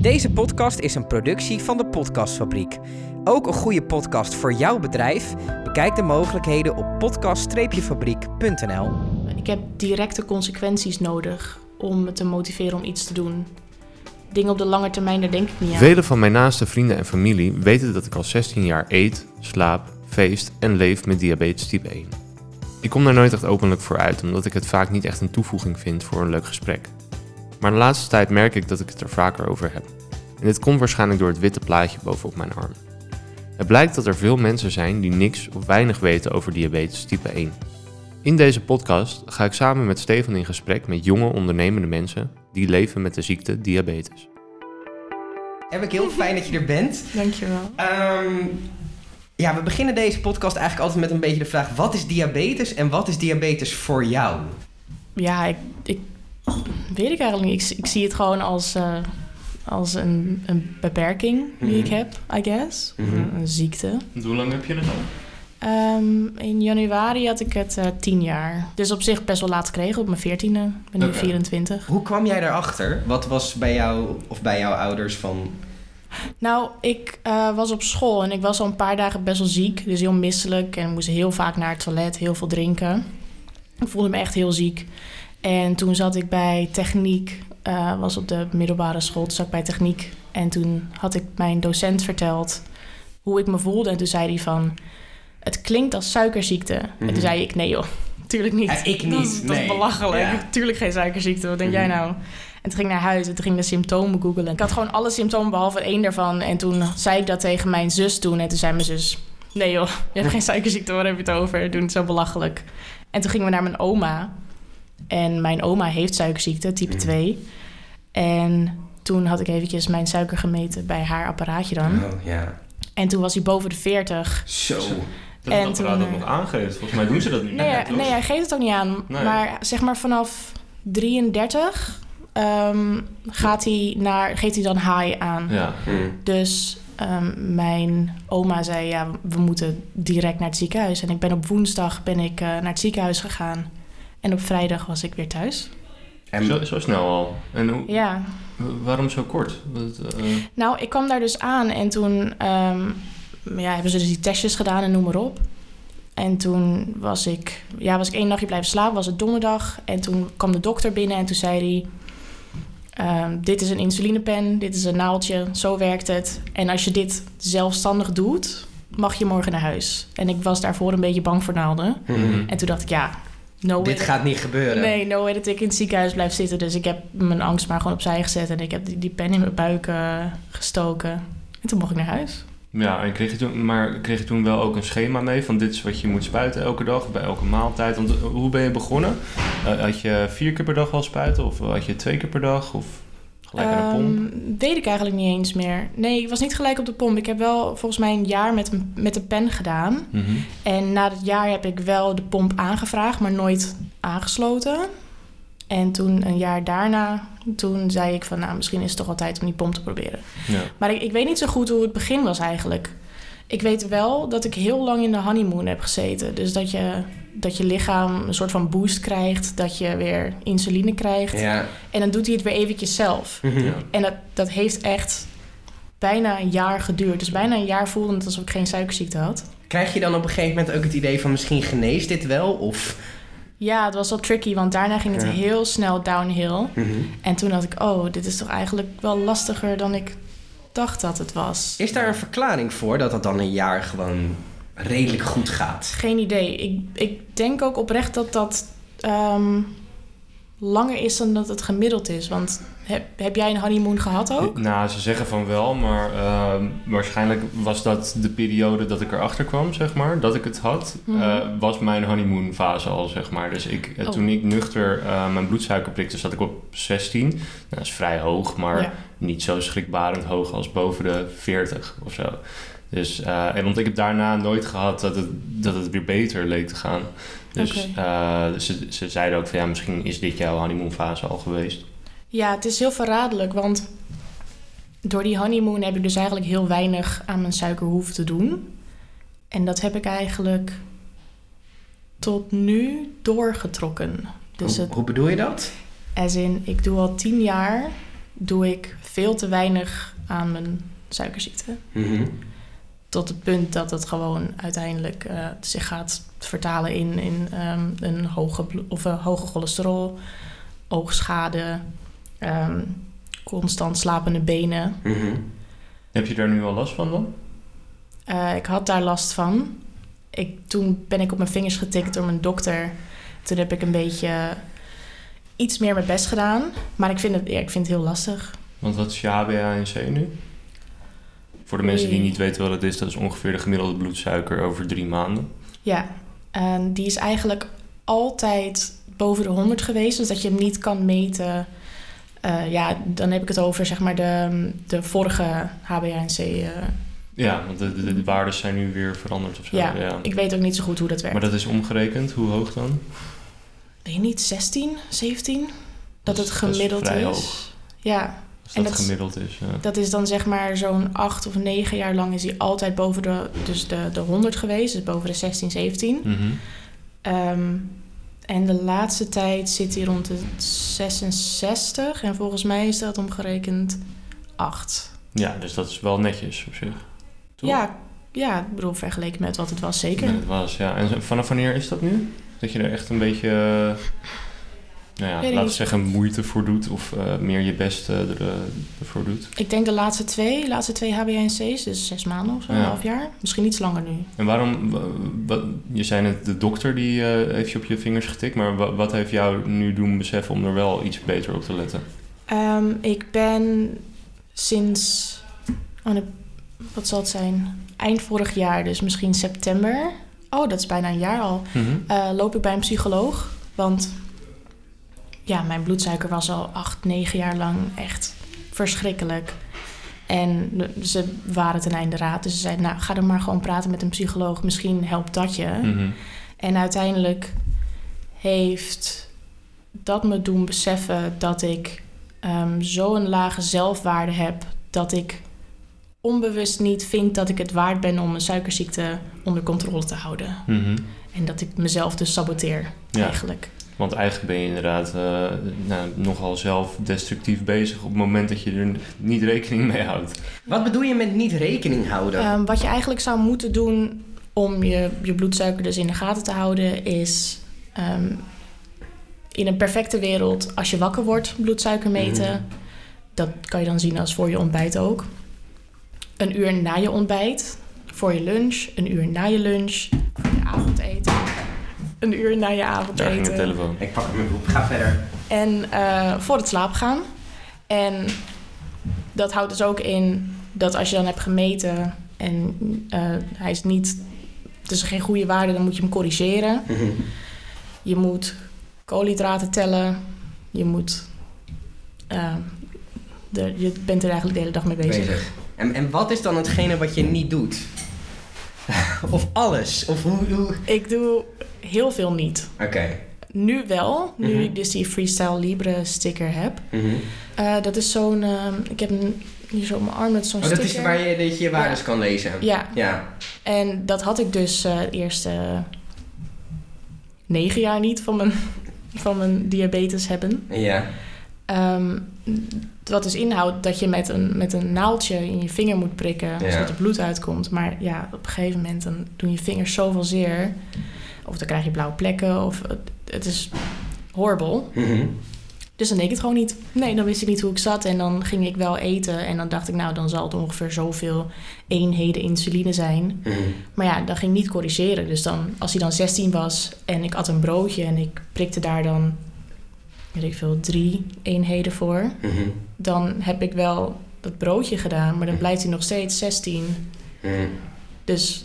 Deze podcast is een productie van de Podcastfabriek. Ook een goede podcast voor jouw bedrijf? Bekijk de mogelijkheden op podcast-fabriek.nl. Ik heb directe consequenties nodig om me te motiveren om iets te doen. Dingen op de lange termijn, daar denk ik niet aan. Vele van mijn naaste vrienden en familie weten dat ik al 16 jaar eet, slaap, feest en leef met diabetes type 1. Ik kom daar nooit echt openlijk voor uit, omdat ik het vaak niet echt een toevoeging vind voor een leuk gesprek. Maar de laatste tijd merk ik dat ik het er vaker over heb. En dit komt waarschijnlijk door het witte plaatje bovenop mijn arm. Het blijkt dat er veel mensen zijn die niks of weinig weten over diabetes type 1. In deze podcast ga ik samen met Stefan in gesprek met jonge ondernemende mensen die leven met de ziekte diabetes. Heb ik heel fijn dat je er bent. Dankjewel. Ehm, ja, we beginnen deze podcast eigenlijk altijd met een beetje de vraag: wat is diabetes en wat is diabetes voor jou? Ja, ik, ik weet ik eigenlijk niet. Ik, ik zie het gewoon als, eh, als een, een beperking die ik Mhm. heb, I guess. Mhm. Een, een ziekte. Hoe lang heb je het al? Ehm, in januari had ik het eh, tien jaar. Dus op zich best wel laat gekregen, op mijn veertiende. Ik ben nu Oké. 24. Hoe kwam jij daarachter? Wat was bij jou of bij jouw ouders van. Nou, ik eh, was op school en ik was al een paar dagen best wel ziek. Dus heel misselijk en moest heel vaak naar het toilet, heel veel drinken. Ik voelde me echt heel ziek. En toen zat ik bij techniek, eh, was op de middelbare school, toen zat ik bij techniek. En toen had ik mijn docent verteld hoe ik me voelde. En toen zei hij van, het klinkt als suikerziekte. En Mhm. toen zei ik, nee joh, tuurlijk niet. Eh, ik niet, dat is nee. belachelijk. Ja. Tuurlijk geen suikerziekte, wat denk jij Mhm. nou? En toen ging ik naar huis en toen ging de symptomen googelen. Ik had gewoon alle symptomen behalve één daarvan. En toen zei ik dat tegen mijn zus toen. En toen zei mijn zus... Nee joh, je hebt geen suikerziekte, waar heb je het over? Doe het zo belachelijk. En toen gingen we naar mijn oma. En mijn oma heeft suikerziekte, type Mhm. 2. En toen had ik eventjes mijn suiker gemeten bij haar apparaatje dan. Oh ja. En toen was hij boven de 40. Zo. Dat En het toen, apparaat ook eh, nog aangeeft. Volgens mij doen ze dat niet Nee, nee, hij geeft het ook niet aan. Nee. Maar zeg maar vanaf 33 ehm, gaat hij naar, geeft hij dan high aan. Ja. Hm. Dus ehm, mijn oma zei, ja, we moeten direct naar het ziekenhuis. En ik ben op woensdag ben ik, eh, naar het ziekenhuis gegaan. En op vrijdag was ik weer thuis. En Zo, zo snel al. En hoe, Ja, waarom zo kort? Dat, eh, nou, ik kwam daar dus aan en toen ehm, ja, hebben ze dus die testjes gedaan en noem maar op. En toen was ik, ja, was ik één nachtje blijven slapen, was het donderdag. En toen kwam de dokter binnen en toen zei hij... ehm, dit is een insulinepen, dit is een naaldje, zo werkt het. En als je dit zelfstandig doet, mag je morgen naar huis. En ik was daarvoor een beetje bang voor naalden. Mhm. En toen dacht ik, ja, no dit gaat niet gebeuren. Nee, no way dat ik in het ziekenhuis blijf zitten. Dus ik heb mijn angst maar gewoon opzij gezet. En ik heb die, die pen in mijn buik eh, gestoken. En toen mocht ik naar huis. ja, en kreeg je toen, maar kreeg je toen wel ook een schema mee van dit is wat je moet spuiten elke dag, bij elke maaltijd? Want eh, hoe ben je begonnen? Eh, had je vier keer per dag wel spuiten of had je twee keer per dag of gelijk aan de pomp? Ehm, weet ik eigenlijk niet eens meer. Nee, ik was niet gelijk op de pomp. Ik heb wel volgens mij een jaar met een, met een pen gedaan. Mhm. En na dat jaar heb ik wel de pomp aangevraagd, maar nooit aangesloten. En toen een jaar daarna, toen zei ik van... nou, misschien is het toch wel tijd om die pomp te proberen. Ja. Maar ik, ik weet niet zo goed hoe het begin was eigenlijk. Ik weet wel dat ik heel lang in de honeymoon heb gezeten. Dus dat je, dat je lichaam een soort van boost krijgt. Dat je weer insuline krijgt. Ja. En dan doet hij het weer eventjes zelf. Mhm. Ja. En dat, dat heeft echt bijna een jaar geduurd. Dus bijna een jaar voelde het alsof ik geen suikerziekte had. Krijg je dan op een gegeven moment ook het idee van misschien geneest dit wel? Of. Ja, het was wel tricky, want daarna ging het Ja. heel snel downhill. Mhm. En toen dacht ik, oh, dit is toch eigenlijk wel lastiger dan ik dacht dat het was. Is daar een verklaring voor dat dat dan een jaar gewoon redelijk goed gaat? Geen idee. Ik, ik denk ook oprecht dat dat ehm, langer is dan dat het gemiddeld is. Want heb, heb jij een honeymoon gehad ook? Nou, ze zeggen van wel, maar ehm, waarschijnlijk was dat de periode dat ik erachter kwam, zeg maar, dat ik het had, Mhm. eh, was mijn honeymoon fase al, zeg maar. Dus ik, eh, Oh. toen ik nuchter eh, mijn bloedsuiker prikte, zat ik op 16. Nou, dat is vrij hoog, maar Ja. niet zo schrikbarend hoog als boven de 40 of zo. Dus, eh, en want ik heb daarna nooit gehad dat het, dat het weer beter leek te gaan. Dus eh, ze, ze zeiden ook van ja, misschien is dit jouw honeymoonfase al geweest. Ja, het is heel verraderlijk, want door die honeymoon heb ik dus eigenlijk heel weinig aan mijn suiker hoeven te doen. En dat heb ik eigenlijk tot nu doorgetrokken. Dus hoe, het, hoe bedoel je dat? as in, ik doe al tien jaar doe ik veel te weinig aan mijn suikerziekte. Mhm. Tot het punt dat het gewoon uiteindelijk eh, zich gaat vertalen in, in ehm, een hoge, of een hoge cholesterol, oogschade, ehm, constant slapende benen. Mhm. Heb je daar nu al last van dan? Eh, ik had daar last van. Ik, toen ben ik op mijn vingers getikt door mijn dokter. Toen heb ik een beetje iets meer mijn best gedaan. Maar ik vind het, ja, ik vind het heel lastig. Want wat is je HbA1c nu? Voor de mensen die niet weten wat het is, dat is ongeveer de gemiddelde bloedsuiker over drie maanden. Ja, en die is eigenlijk altijd boven de 100 geweest. Dus dat je hem niet kan meten. Eh, ja, dan heb ik het over zeg maar de, de vorige HbA1c. eh Ja, want de, de, de waarden zijn nu weer veranderd of zo. ja, ik weet ook niet zo goed hoe dat werkt. Maar dat is omgerekend, hoe hoog dan? Weet je niet, 16, 17? Dat, Dat het is- dat is gemiddeld vrij is. hoog. Ja, En dat, gemiddeld is. Ja. Dat is dan zeg maar zo'n acht of negen jaar lang is hij altijd boven de, dus de, de 100 geweest. Dus boven de 16, 17. Mhm. Ehm, en de laatste tijd zit hij rond de 66. En volgens mij is dat omgerekend 8. ja, dus dat is wel netjes op zich. Toch? Ja, ja, ik bedoel vergeleken met wat het was, zeker. Het was, ja. En vanaf wanneer is dat nu? Dat je er echt een beetje, eh, nou ja, laten we zeggen, moeite voor doet of eh, meer je best eh, er, eh, ervoor doet. Ik denk de laatste twee, laatste twee HbA1c's, dus zes maanden of zo, Ja. een half jaar. Misschien iets langer nu. En waarom, je zei net, de dokter die eh, heeft je op je vingers getikt, maar wa- wat heeft jou nu doen beseffen om er wel iets beter op te letten? Ehm, ik ben sinds, oh, wat zal het zijn? Eind vorig jaar, dus misschien september. Oh, dat is bijna een jaar al. eh, loop ik bij een psycholoog. Want ja, mijn bloedsuiker was al acht, negen jaar lang echt verschrikkelijk. En ze waren ten einde raad. Dus ze zeiden, nou, ga dan maar gewoon praten met een psycholoog. Misschien helpt dat je. Mhm. En uiteindelijk heeft dat me doen beseffen dat ik ehm zo'n lage zelfwaarde heb dat ik onbewust niet vind dat ik het waard ben om mijn suikerziekte onder controle te houden. Mhm. En dat ik mezelf dus saboteer, Ja. eigenlijk. Want eigenlijk ben je inderdaad eh, nou, nogal zelf destructief bezig op het moment dat je er niet rekening mee houdt. Wat bedoel je met niet rekening houden? Ehm, wat je eigenlijk zou moeten doen om je, je bloedsuiker dus in de gaten te houden, is ehm, in een perfecte wereld, als je wakker wordt, bloedsuiker meten. Mhm. Dat kan je dan zien als voor je ontbijt ook. Een uur na je ontbijt, voor je lunch, een uur na je lunch, voor je avondeten, een uur na je Daar ging de avondeten. telefoon. Ik pak hem even op. Ga verder. En eh, voor het slapen gaan. En dat houdt dus ook in dat als je dan hebt gemeten en eh, hij is niet, het is geen goede waarde, dan moet je hem corrigeren. Mhm. Je moet koolhydraten tellen. Je moet, eh, de, je bent er eigenlijk de hele dag mee bezig. Bezig. En, en wat is dan hetgene wat je niet doet? of alles? Of hoe... hoe... Ik doe heel veel niet. Oké. Nu wel, nu Mhm. ik dus die Freestyle Libre sticker heb. Mhm. Eh, dat is zo'n, eh, ik heb een, hier zo op mijn arm met zo'n Oh, dat sticker. is waar je, dat je je waardes Ja. kan lezen? Ja, Ja. En dat had ik dus de eerste negen jaar niet van mijn, van mijn diabetes hebben. Ja. Ehm, wat dus inhoudt dat je met een, met een naaldje in je vinger moet prikken, Ja. zodat er bloed uitkomt. Maar ja, op een gegeven moment dan doen je vingers zoveel zeer. Of dan krijg je blauwe plekken, of het, het is horrible. Mhm. Dus dan deed ik het gewoon niet. Nee, dan wist ik niet hoe ik zat. En dan ging ik wel eten. En dan dacht ik, nou, dan zal het ongeveer zoveel eenheden insuline zijn. Mhm. Maar ja, dan ging niet corrigeren. Dus dan, als hij dan 16 was en ik at een broodje en ik prikte daar dan, weet ik veel, drie eenheden voor. Mhm. Dan heb ik wel dat broodje gedaan, maar dan blijft hij nog steeds 16. Mhm. Dus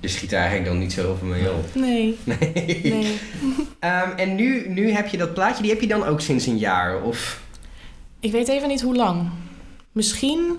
Je schiet er eigenlijk dan niet zoveel mee op. nee, Nee. nee. Ehm, en nu, nu heb je dat plaatje, die heb je dan ook sinds een jaar? Of... Ik weet even niet hoe lang. Misschien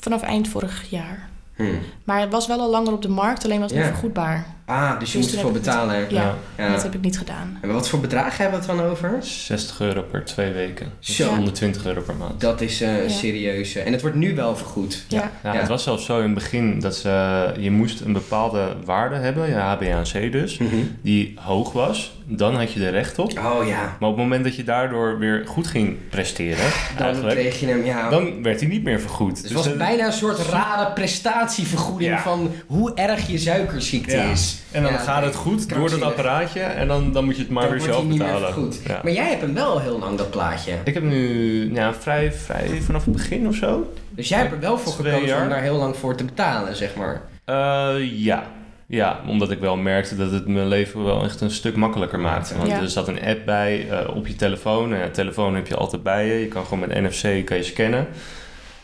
vanaf eind vorig jaar. Hm. Maar het was wel al langer op de markt, alleen was het Ja. niet vergoedbaar. Ah, dus je Dus moet ervoor betalen. Ja, Ja. en dat heb ik niet gedaan. En wat voor bedrag hebben we het dan over? 60 euro per twee weken. Dus Zo. 120 euro per maand. Dat is eh Ja. serieus. eh, En het wordt nu wel vergoed. Ja. Ja, Ja. Het was zelfs zo in het begin dat ze, je moest een bepaalde waarde hebben, je HbA1c dus, Mhm. die hoog was. Dan had je er recht op. Oh ja. Maar op het moment dat je daardoor weer goed ging presteren, Dan eigenlijk, kreeg je hem, ja. dan werd hij niet meer vergoed. Dus het was dat- bijna een soort rare prestatievergoeding Ja. van hoe erg je suikerziekte Ja. is. En dan Ja, gaat het goed door dat apparaatje en dan, dan moet je het maar Dan weer wordt zelf hij niet meer betalen. vergoed. Ja. Maar jij hebt hem wel heel lang, dat plaatje. Ik heb nu ja, vrij, vrij vanaf het begin of zo. Dus jij hebt er wel voor gekozen om daar heel lang voor te betalen, zeg maar. Eh, ja. Ja, omdat ik wel merkte dat het mijn leven wel echt een stuk makkelijker maakte. Want Ja. er zat een app bij eh, op je telefoon. En ja, telefoon heb je altijd bij je. Je kan gewoon met NFC kan je scannen.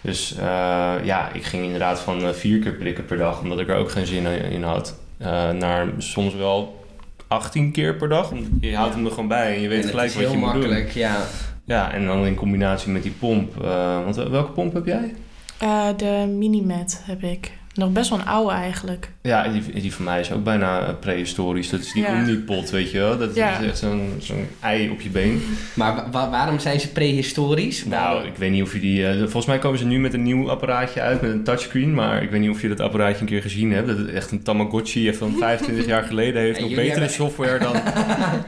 Dus eh, ja, ik ging inderdaad van vier keer prikken per dag, omdat ik er ook geen zin in had, naar soms wel 18 keer per dag. Je houdt hem er gewoon bij en je weet en gelijk is wat heel je moet doen. makkelijk, ja. Ja, en dan in combinatie met die pomp. eh, want welke pomp heb jij? Eh, de Minimet heb ik. Nog best wel een oude eigenlijk. Ja, die, die van mij is ook bijna eh, prehistorisch. Dat is die Ja. Omnipot, weet je wel. Dat Ja. is echt zo'n zo'n ei op je been. Maar wa- wa- waarom zijn ze prehistorisch? Nou, ik weet niet of je die... eh, volgens mij komen ze nu met een nieuw apparaatje uit met een touchscreen. Maar ik weet niet of je dat apparaatje een keer gezien hebt. Dat het echt een Tamagotchi van 25 jaar geleden heeft. Nog betere hebben- software dan,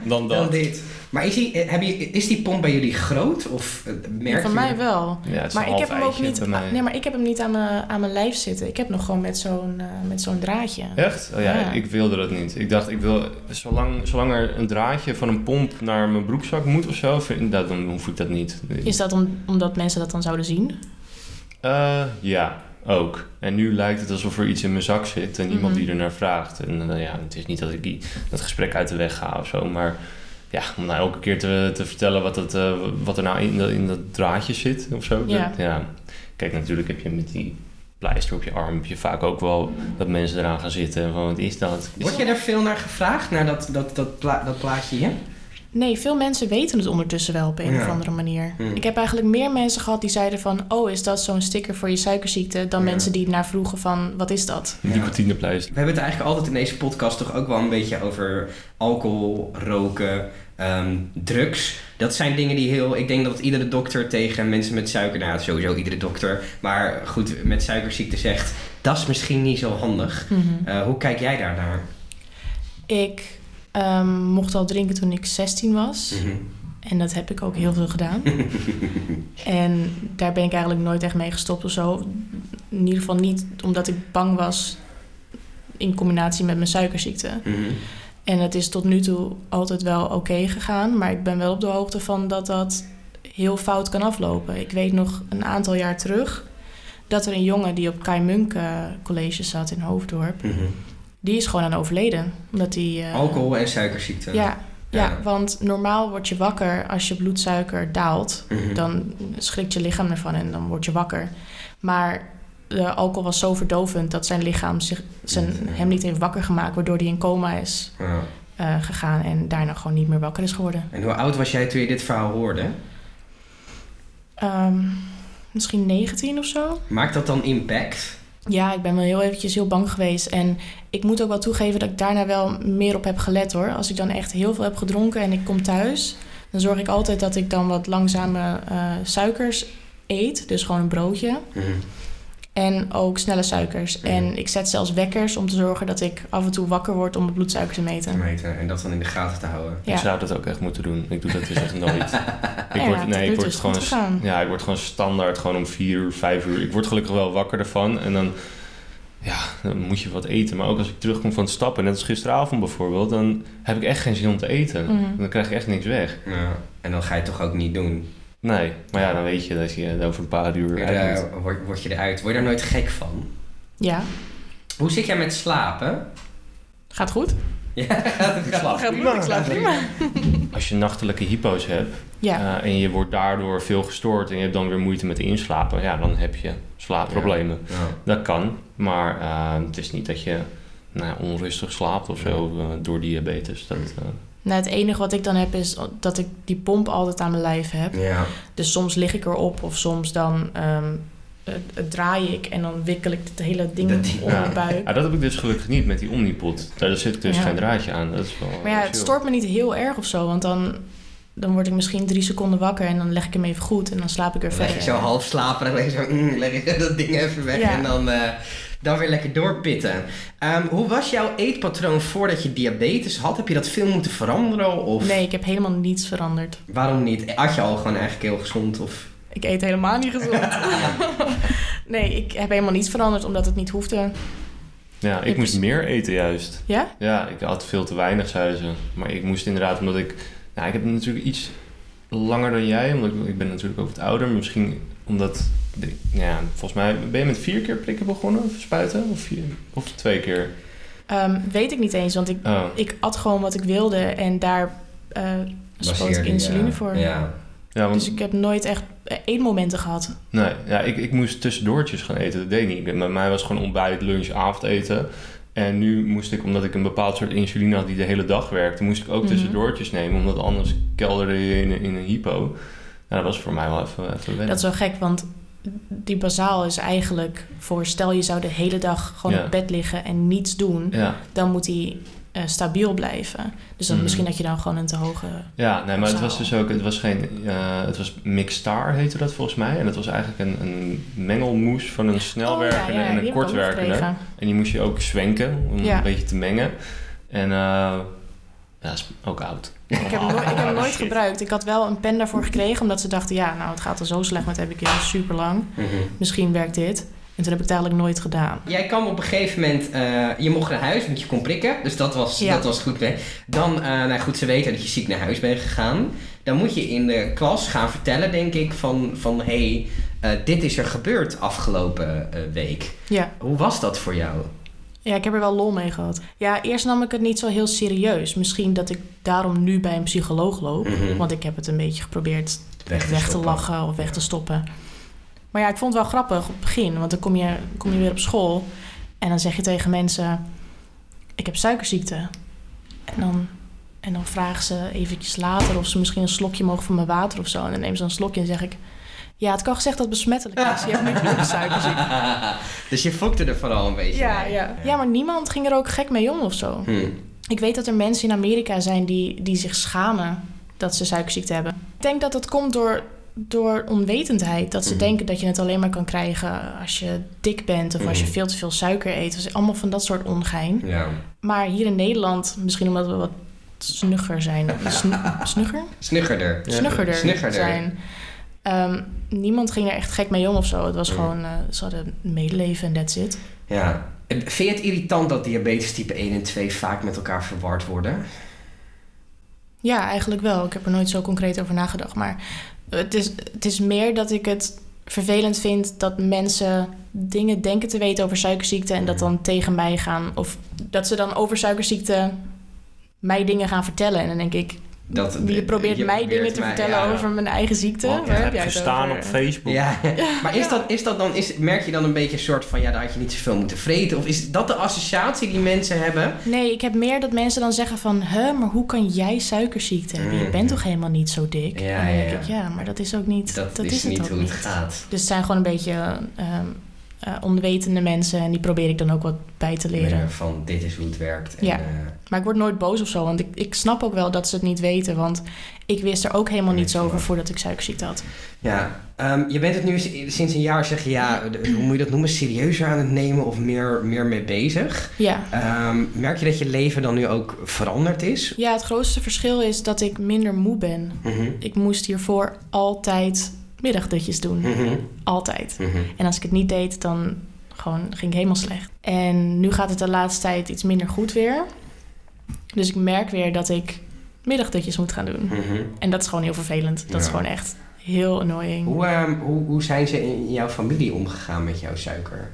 dan Dan dat. dit. Maar is die, eh, heb je, is die pomp bij jullie groot? Of merk van je... mij wel. Ja, het is Maar een ik heb hem ook niet. Nee, maar ik heb hem niet aan mijn, aan mijn lijf zitten. Ik heb nog gewoon met zo'n eh, met zo'n draadje. Echt? Oh ja, Ja. ik wilde dat niet. Ik dacht, ik wil, zolang, zolang er een draadje van een pomp naar mijn broekzak moet of zo, vind, dat, dan hoef ik dat niet. Is dat om, omdat mensen dat dan zouden zien? Eh, ja, ook. En nu lijkt het alsof er iets in mijn zak zit en iemand Mhm. die er naar vraagt. En eh, ja, het is niet dat ik die, dat gesprek uit de weg ga of zo, maar ja, om nou elke keer te, te vertellen wat, het, wat er nou in, dat- in dat draadje zit of zo. Ja. Dat- ja. Kijk, natuurlijk heb je met die pleister op je arm heb je vaak ook wel dat mensen eraan gaan zitten. Van, wat is dat? Is Word je daar veel naar gevraagd, naar dat, dat, dat, pla- dat plaatje hier? Nee, veel mensen weten het ondertussen wel op een Ja. of andere manier. Hmm. Ik heb eigenlijk meer mensen gehad die zeiden van... oh, is dat zo'n sticker voor je suikerziekte... dan Ja. mensen die naar vroegen van, wat is dat? Nicotinepleister. We hebben het eigenlijk altijd in deze podcast toch ook wel een beetje over alcohol, roken, ehm, drugs. Dat zijn dingen die heel... Ik denk dat iedere dokter tegen mensen met suiker... Nou, sowieso iedere dokter. Maar goed, met suikerziekte zegt... Dat is misschien niet zo handig. Mhm. Eh, hoe kijk jij daar naar? Ik ehm, mocht al drinken toen ik 16 was. Mhm. En dat heb ik ook heel veel gedaan. en daar ben ik eigenlijk nooit echt mee gestopt of zo. In ieder geval niet omdat ik bang was... in combinatie met mijn suikerziekte. Mhm. En het is tot nu toe altijd wel oké gegaan. Maar ik ben wel op de hoogte van dat dat heel fout kan aflopen. Ik weet nog een aantal jaar terug dat er een jongen die op Kai Munk College zat in Hoofddorp, Mhm. die is gewoon aan overleden. Omdat hij. eh, Alcohol en suikerziekte. Ja, ja. Ja. want normaal word je wakker als je bloedsuiker daalt. Mhm. Dan schrikt je lichaam ervan en dan word je wakker. Maar de alcohol was zo verdovend dat zijn lichaam zich, zijn, eh, hem niet heeft wakker gemaakt, waardoor hij in coma is Ja. eh, gegaan en daarna gewoon niet meer wakker is geworden. En hoe oud was jij toen je dit verhaal hoorde? Ehm, misschien 19 of zo. Maakt dat dan impact? Ja, ik ben wel heel eventjes heel bang geweest. En ik moet ook wel toegeven dat ik daarna wel meer op heb gelet hoor. Als ik dan echt heel veel heb gedronken en ik kom thuis... dan zorg ik altijd dat ik dan wat langzame eh, suikers eet. Dus gewoon een broodje. Mhm. En ook snelle suikers. En ik zet zelfs wekkers om te zorgen dat ik af en toe wakker word om mijn bloedsuiker te Te meten. meten en dat dan in de gaten te houden. Ik Ja. zou dat ook echt moeten doen. Ik doe dat dus echt nooit. Ik Ja, word, nee, ik word het gewoon, ja, ik word gewoon standaard gewoon om vier uur, vijf uur. Ik word gelukkig wel wakker ervan en dan, ja, dan moet je wat eten. Maar ook als ik terugkom van het stappen, net als gisteravond bijvoorbeeld, dan heb ik echt geen zin om te eten. Mhm. Dan krijg ik echt niks weg. Ja. En dan ga je het toch ook niet doen. Nee, maar ja, dan weet je dat je over een paar uur Ja, uit moet. daar word, word je eruit. Word je daar nooit gek van? Ja, Hoe zit jij met slapen? gaat goed. Ja, gaat het Gaat goed, ik slaap prima. Als je nachtelijke hypo's hebt Ja, eh, en je wordt daardoor veel gestoord en je hebt dan weer moeite met inslapen, ja, dan heb je slaapproblemen. Ja. Dat kan, maar eh, het is niet dat je nou, onrustig slaapt of zo eh, door diabetes. Dat, nou, het enige wat ik dan heb is dat ik die pomp altijd aan mijn lijf heb. ja. Dus soms lig ik erop of soms dan ehm, eh, eh, draai ik en dan wikkel ik het hele ding Dat om ja. mijn buik. Ja, dat heb ik dus gelukkig niet met die Omnipod. Daar zit dus Ja. geen draadje aan. Dat is wel Maar ja, het stoort me niet heel erg of zo, want dan, dan word ik misschien drie seconden wakker en dan leg ik hem even goed en dan slaap ik weer Dan leg verder. je zo half slapen en dan leg je, zo, mm, leg je dat ding even weg Ja. en dan, eh, dan weer lekker doorpitten. Ehm, hoe was jouw eetpatroon voordat je diabetes had? Heb je dat veel moeten veranderen? Of Nee, ik heb helemaal niets veranderd. waarom niet? Had je al gewoon eigenlijk heel gezond? Of... Ik eet helemaal niet gezond. nee, ik heb helemaal niets veranderd omdat het niet hoefde. Ja, ik moest meer eten juist. Ja? Ja, ik had veel te weinig, zeiden ze. Maar ik moest inderdaad, omdat ik... Nou, ik heb natuurlijk iets langer dan jij, omdat ik, ik ben natuurlijk ook wat ouder. Misschien omdat... ja, volgens mij ben je met vier keer prikken begonnen, of spuiten? Of, vier, of twee keer? Ehm, weet ik niet eens, want ik, Oh, ik at gewoon wat ik wilde en daar eh spoot ik insuline ja. voor. Ja. ja, want Dus ik heb nooit echt eh, eetmomenten gehad. Nee, ja, ik, ik moest tussendoortjes gaan eten. Dat deed ik niet. Bij mij was gewoon ontbijt, lunch, avondeten. En nu moest ik, omdat ik een bepaald soort insuline had die de hele dag werkte, moest ik ook Mhm. tussendoortjes nemen. Omdat anders kelderde je in een hypo. Ja, dat was voor mij wel even, even wennen. Dat is wel gek, want die bazaal is eigenlijk voor... stel je zou de hele dag gewoon Ja. op bed liggen en niets doen... Ja, dan moet die eh, stabiel blijven. Dus dan Mhm. misschien dat je dan gewoon een te hoge... ja nee, maar het was dus ook, het was geen, het was Mixstar heette dat volgens mij. En dat was eigenlijk een, een mengelmoes van een snelwerkende Oh, ja, ja, en een kortwerkende. En die moest je ook zwenken om een beetje te mengen. En eh ja, is ook oud. Ik heb, hem nooit, ik heb hem nooit gebruikt. Ik had wel een pen daarvoor gekregen, omdat ze dachten... ja, nou, het gaat al zo slecht met heb ik heel super lang. Mhm. Misschien werkt dit. En toen heb ik het eigenlijk nooit gedaan. Jij kwam op een gegeven moment, eh, je mocht naar huis, want je kon prikken. Dus dat was, Ja. dat was goed. Hè? Dan, eh, nou goed, ze weten dat je ziek naar huis bent gegaan. Dan moet je in de klas gaan vertellen, denk ik, van, van hé, hey, eh, dit is er gebeurd afgelopen week. Ja. Hoe was dat voor jou? Ja, ik heb er wel lol mee gehad. Ja, eerst nam ik het niet zo heel serieus. Misschien dat ik daarom nu bij een psycholoog loop. Mhm. Want ik heb het een beetje geprobeerd Weg weg, te lachen of weg te stoppen. Maar ja, ik vond het wel grappig op het begin. Want dan kom je, kom je weer op school. En dan zeg je tegen mensen... Ik heb suikerziekte. En dan, en dan vragen ze eventjes later... of ze misschien een slokje mogen van mijn water of zo. En dan nemen ze een slokje en zeg ik... Ja, het kan gezegd dat het besmettelijk is. Je hebt met suikerziekte. dus je fokte er vooral een beetje Ja, mee. ja. ja, maar niemand ging er ook gek mee om of zo. Hm. Ik weet dat er mensen in Amerika zijn die, die zich schamen dat ze suikerziekte hebben. Ik denk dat dat komt door, door onwetendheid. Dat ze Mhm. denken dat je het alleen maar kan krijgen als je dik bent of als je Mhm. veel te veel suiker eet. Dus allemaal van dat soort ongein. Ja. Maar hier in Nederland, misschien omdat we wat snugger zijn. Snu- snugger? Snuggerder. Snuggerder, Snuggerder. zijn. Ehm, niemand ging er echt gek mee om of zo. Het was Mhm. gewoon, eh, ze hadden medeleven en that's it. Ja. Vind je het irritant dat diabetes type 1 en 2 vaak met elkaar verward worden? Ja, eigenlijk wel. Ik heb er nooit zo concreet over nagedacht. Maar het is, het is meer dat ik het vervelend vind dat mensen dingen denken te weten over suikerziekte en dat dan tegen mij gaan. Of dat ze dan over suikerziekte mij dingen gaan vertellen. En dan denk ik, Dat, je probeert je mij probeert dingen te mij- vertellen ja. over mijn eigen ziekte. Want Waar je heb jij over? op Facebook. Ja, maar is Ja. dat, is dat dan, is, merk je dan een beetje een soort van, ja, daar had je niet zoveel moeten vreten? Of is dat de associatie die mensen hebben? Nee, ik heb meer dat mensen dan zeggen van... Huh, maar hoe kan jij suikerziekte hebben? Je Mm. bent toch helemaal niet zo dik? Ja, en dan denk ja. ik, ja, maar dat is ook niet... Dat, Dat, is, het niet hoe het niet. gaat. Dus het zijn gewoon een beetje ehm, eh, onwetende mensen... en die probeer ik dan ook wat bij te leren. Van, dit is hoe het werkt. En, Ja. eh, Maar ik word nooit boos of zo, want ik, ik snap ook wel dat ze het niet weten... want ik wist er ook helemaal Nee, niets over voordat ik suikerziekte had. ja, Ehm, je bent het nu sinds een jaar, zeg je, ja, hoe moet je dat noemen, serieuzer aan het nemen of meer, meer mee bezig. Ja. Ehm, merk je dat je leven dan nu ook veranderd is? ja, het grootste verschil is dat ik minder moe ben. Mhm. Ik moest hiervoor altijd middagdutjes doen. Mhm. Altijd. Mhm. En als ik het niet deed, dan gewoon ging ik helemaal slecht. En nu gaat het de laatste tijd iets minder goed weer. Dus ik merk weer dat ik middagdutjes moet gaan doen. Mhm. En dat is gewoon heel vervelend. Dat is gewoon echt heel annoying. Hoe, ehm, hoe, hoe zijn ze in jouw familie omgegaan met jouw suiker?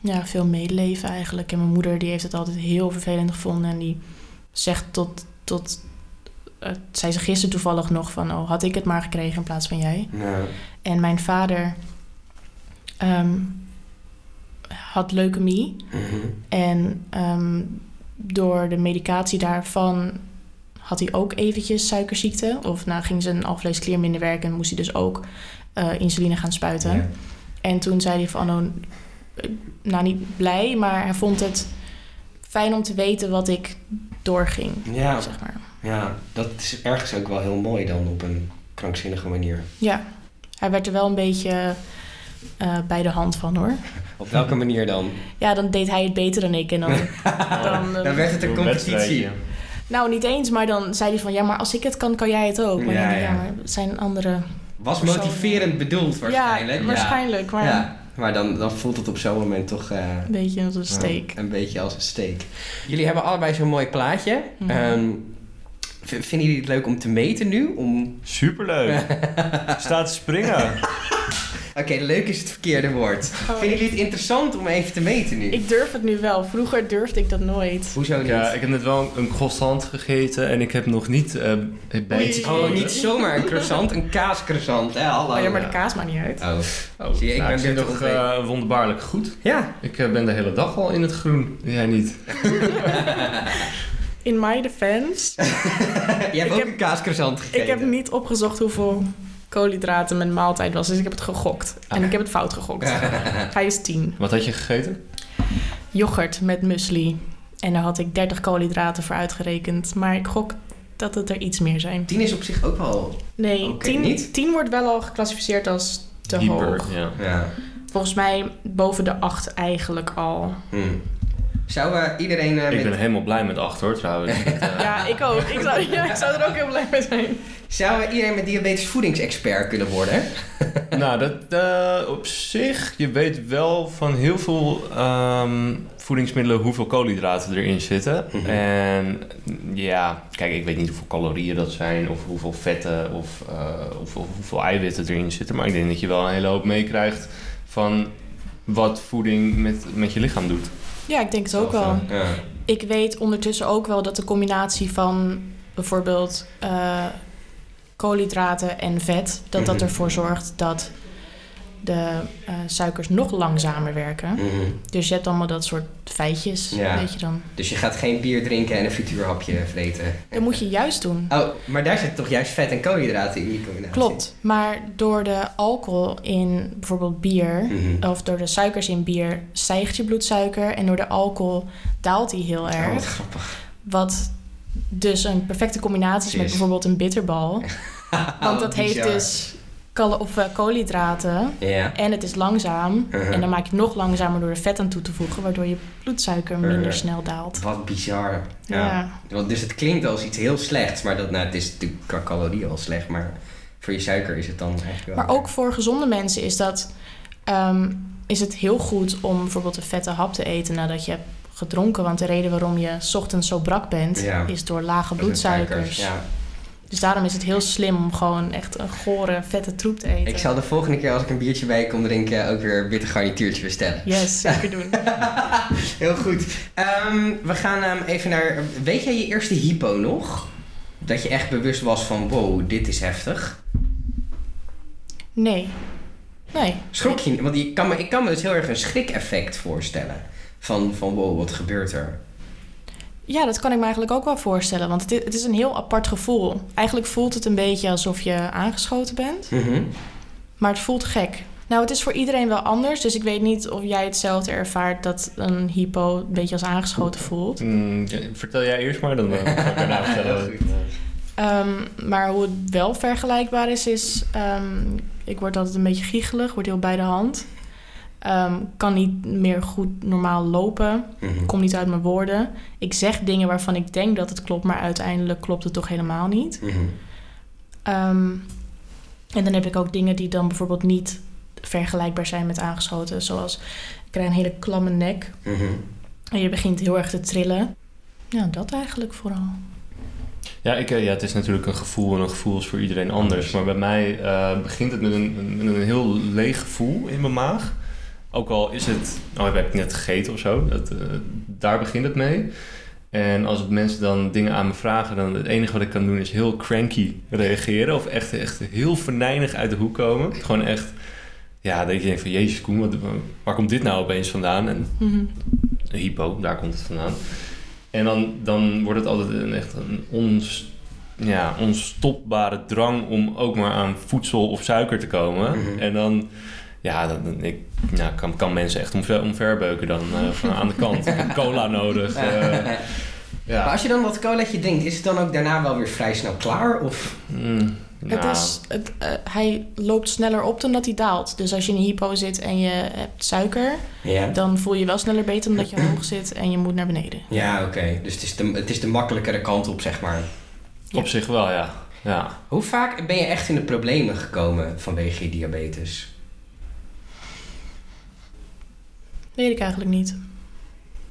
Ja, veel medeleven eigenlijk. En mijn moeder die heeft het altijd heel vervelend gevonden. En die zegt tot... tot eh, zei ze gisteren toevallig nog van... oh, had ik het maar gekregen in plaats van jij. Nou, En mijn vader ehm, had leukemie. mhm. En ehm, door de medicatie daarvan had hij ook eventjes suikerziekte. Of nou ging zijn alvleesklier minder werken en moest hij dus ook eh, insuline gaan spuiten. Ja. En toen zei hij van, oh, eh, nou niet blij, maar hij vond het fijn om te weten wat ik doorging, Ja, zeg maar. ja, dat is ergens ook wel heel mooi dan op een krankzinnige manier. Ja, hij werd er wel een beetje eh, bij de hand van hoor. Op welke manier dan? Ja, dan deed hij het beter dan ik. En dan, dan, eh, Dan werd het een competitie. nou, niet eens, maar dan zei hij van... Ja, maar als ik het kan, kan jij het ook. Maar Ja, ja, ja. ja. maar het zijn andere... Was motiverend bedoeld waarschijnlijk. Ja, waarschijnlijk. Maar Ja, maar dan, dan voelt het op zo'n moment toch... eh, een beetje als een steek. Een beetje als een steek. Jullie hebben allebei zo'n mooi plaatje. Mhm. Ehm, vinden jullie het leuk om te meten nu? Om... Superleuk. Staat te springen. Oké, leuk is het verkeerde woord. Oh, Vinden jullie het interessant om even te meten nu? Ik durf het nu wel. Vroeger durfde ik dat nooit. Hoezo niet? Ja, ik heb net wel een croissant gegeten en ik heb nog niet eh bijtjes Oei. Oh, niet zomaar een croissant, een kaascroissant. Hè? Hallo. Oh ja, maar de kaas maakt niet uit. Oh. Oh, Zie je, ik nou, ben ik zit weer nog eh, wonderbaarlijk goed. Ja. Ik eh, ben de hele dag al in het groen. Jij niet. In my defense, Jij hebt Ik ook heb- een kaascroissant gegeten. ik heb niet opgezocht hoeveel koolhydraten mijn maaltijd was. Dus ik heb het gegokt. En ik heb het fout gegokt. Hij is 10. Wat had je gegeten? Yoghurt met muesli. En daar had ik 30 koolhydraten voor uitgerekend. Maar ik gok dat het er iets meer zijn. Tien is op zich ook wel... Nee, Oké, 10, niet? 10 wordt wel al geclassificeerd als te Hyper, hoog. Ja. Ja. Volgens mij boven de 8 eigenlijk al. Hm. Zou eh, iedereen eh, Ik met... ben helemaal blij met acht hoor trouwens. Eh, Ja, ik ook. Ik zou, ja, ik zou er ook heel blij mee zijn. Zou eh, iedereen met diabetes voedingsexpert kunnen worden? Nou, dat eh, op zich, je weet wel van heel veel ehm, voedingsmiddelen hoeveel koolhydraten erin zitten. Mhm. En ja, kijk, ik weet niet hoeveel calorieën dat zijn, of hoeveel vetten, of, eh, of, of hoeveel eiwitten erin zitten. Maar ik denk dat je wel een hele hoop meekrijgt van wat voeding met, met je lichaam doet. Ja, ik denk het ook wel. Ja. Ik weet ondertussen ook wel dat de combinatie van bijvoorbeeld eh, koolhydraten en vet, dat dat Mhm. ervoor zorgt dat de eh, suikers nog langzamer werken. Mhm. Dus je hebt allemaal dat soort feitjes, Ja. weet je dan. Dus je gaat geen bier drinken en een frituurhapje vreten. Dat moet je juist doen. Oh, maar daar zit toch juist vet en koolhydraten in die combinatie? Klopt, maar door de alcohol in bijvoorbeeld bier, Mhm. of door de suikers in bier, stijgt je bloedsuiker en door de alcohol daalt die heel Oh, wat erg. grappig. Wat dus een perfecte combinatie is met bijvoorbeeld een bitterbal. Want dat heeft dus of, eh, koolhydraten Ja. en het is langzaam. Uh-huh. En dan maak je het nog langzamer door er vet aan toe te voegen, waardoor je bloedsuiker minder Uh-huh. snel daalt. Wat bizar. Ja. Ja. Want Dus het klinkt als iets heel slechts, maar dat, nou, het is natuurlijk qua calorieën al slecht, maar voor je suiker is het dan eigenlijk wel... Maar ook voor gezonde mensen is dat ehm, is het heel goed om bijvoorbeeld een vette hap te eten nadat je hebt gedronken. Want de reden waarom je 's ochtends zo brak bent, Ja. is door lage bloedsuikers. Ja. Dus daarom is het heel slim om gewoon echt een gore, vette troep te eten. Ik zal de volgende keer als ik een biertje bij kom drinken ook weer een witte garnituurtje bestellen. Yes, zeker doen. Heel goed. Ehm, we gaan ehm, even naar... Weet jij je eerste hypo nog? Dat je echt bewust was van, wow, dit is heftig. Nee. Nee. Schrok je? Want je kan me, ik kan me dus heel erg een schrik-effect voorstellen. Van, van wow, wat gebeurt er? Ja, dat kan ik me eigenlijk ook wel voorstellen. Want het is, het is een heel apart gevoel. Eigenlijk voelt het een beetje alsof je aangeschoten bent. Mhm. Maar het voelt gek. Nou, het is voor iedereen wel anders. Dus ik weet niet of jij hetzelfde ervaart dat een hypo een beetje als aangeschoten voelt. Mm, vertel jij eerst maar, dan eh, ga ik daarna vertellen. Ehm, maar hoe het wel vergelijkbaar is, is... ehm, ik word altijd een beetje giechelig, word heel bij de hand. Ehm, kan niet meer goed normaal lopen. Mhm. Kom niet uit mijn woorden. Ik zeg dingen waarvan ik denk dat het klopt, maar uiteindelijk klopt het toch helemaal niet. Mhm. Ehm, en dan heb ik ook dingen die dan bijvoorbeeld niet vergelijkbaar zijn met aangeschoten. Zoals ik krijg een hele klamme nek Mhm. en je begint heel erg te trillen. Ja, dat eigenlijk vooral. Ja, ik, eh, ja, het is natuurlijk een gevoel en een gevoel is voor iedereen anders. Maar bij mij eh, begint het met een, met een heel leeg gevoel in mijn maag. Ook al is het, oh, heb ik net gegeten of zo, dat, eh, daar begint het mee. En als mensen dan dingen aan me vragen, dan het enige wat ik kan doen is heel cranky reageren. Of echt, echt heel venijnig uit de hoek komen. Gewoon echt, ja, dat je denkt van, jezus Koen, wat, waar komt dit nou opeens vandaan? En een hypo, daar komt het vandaan. En dan, dan wordt het altijd een, echt een ons, ja, onstopbare drang om ook maar aan voedsel of suiker te komen. Mhm. En dan, Ja, dan- ik nou, kan, kan mensen echt omver, omverbeuken dan eh, van aan de kant. Ik heb cola nodig. eh, Maar ja. als je dan dat colaatje drinkt, is het dan ook daarna wel weer vrij snel klaar? Of? Mm, Het nou, is, het, eh, hij loopt sneller op dan dat hij daalt. Dus als je in een hypo zit en je hebt suiker, Ja. dan voel je wel sneller beter dan dat je hoog zit en je moet naar beneden. Ja, oké. Dus het is, de, het is de makkelijkere kant op, zeg maar. Op zich wel, ja. ja. Hoe vaak ben je echt in de problemen gekomen vanwege je diabetes? Weet ik eigenlijk niet.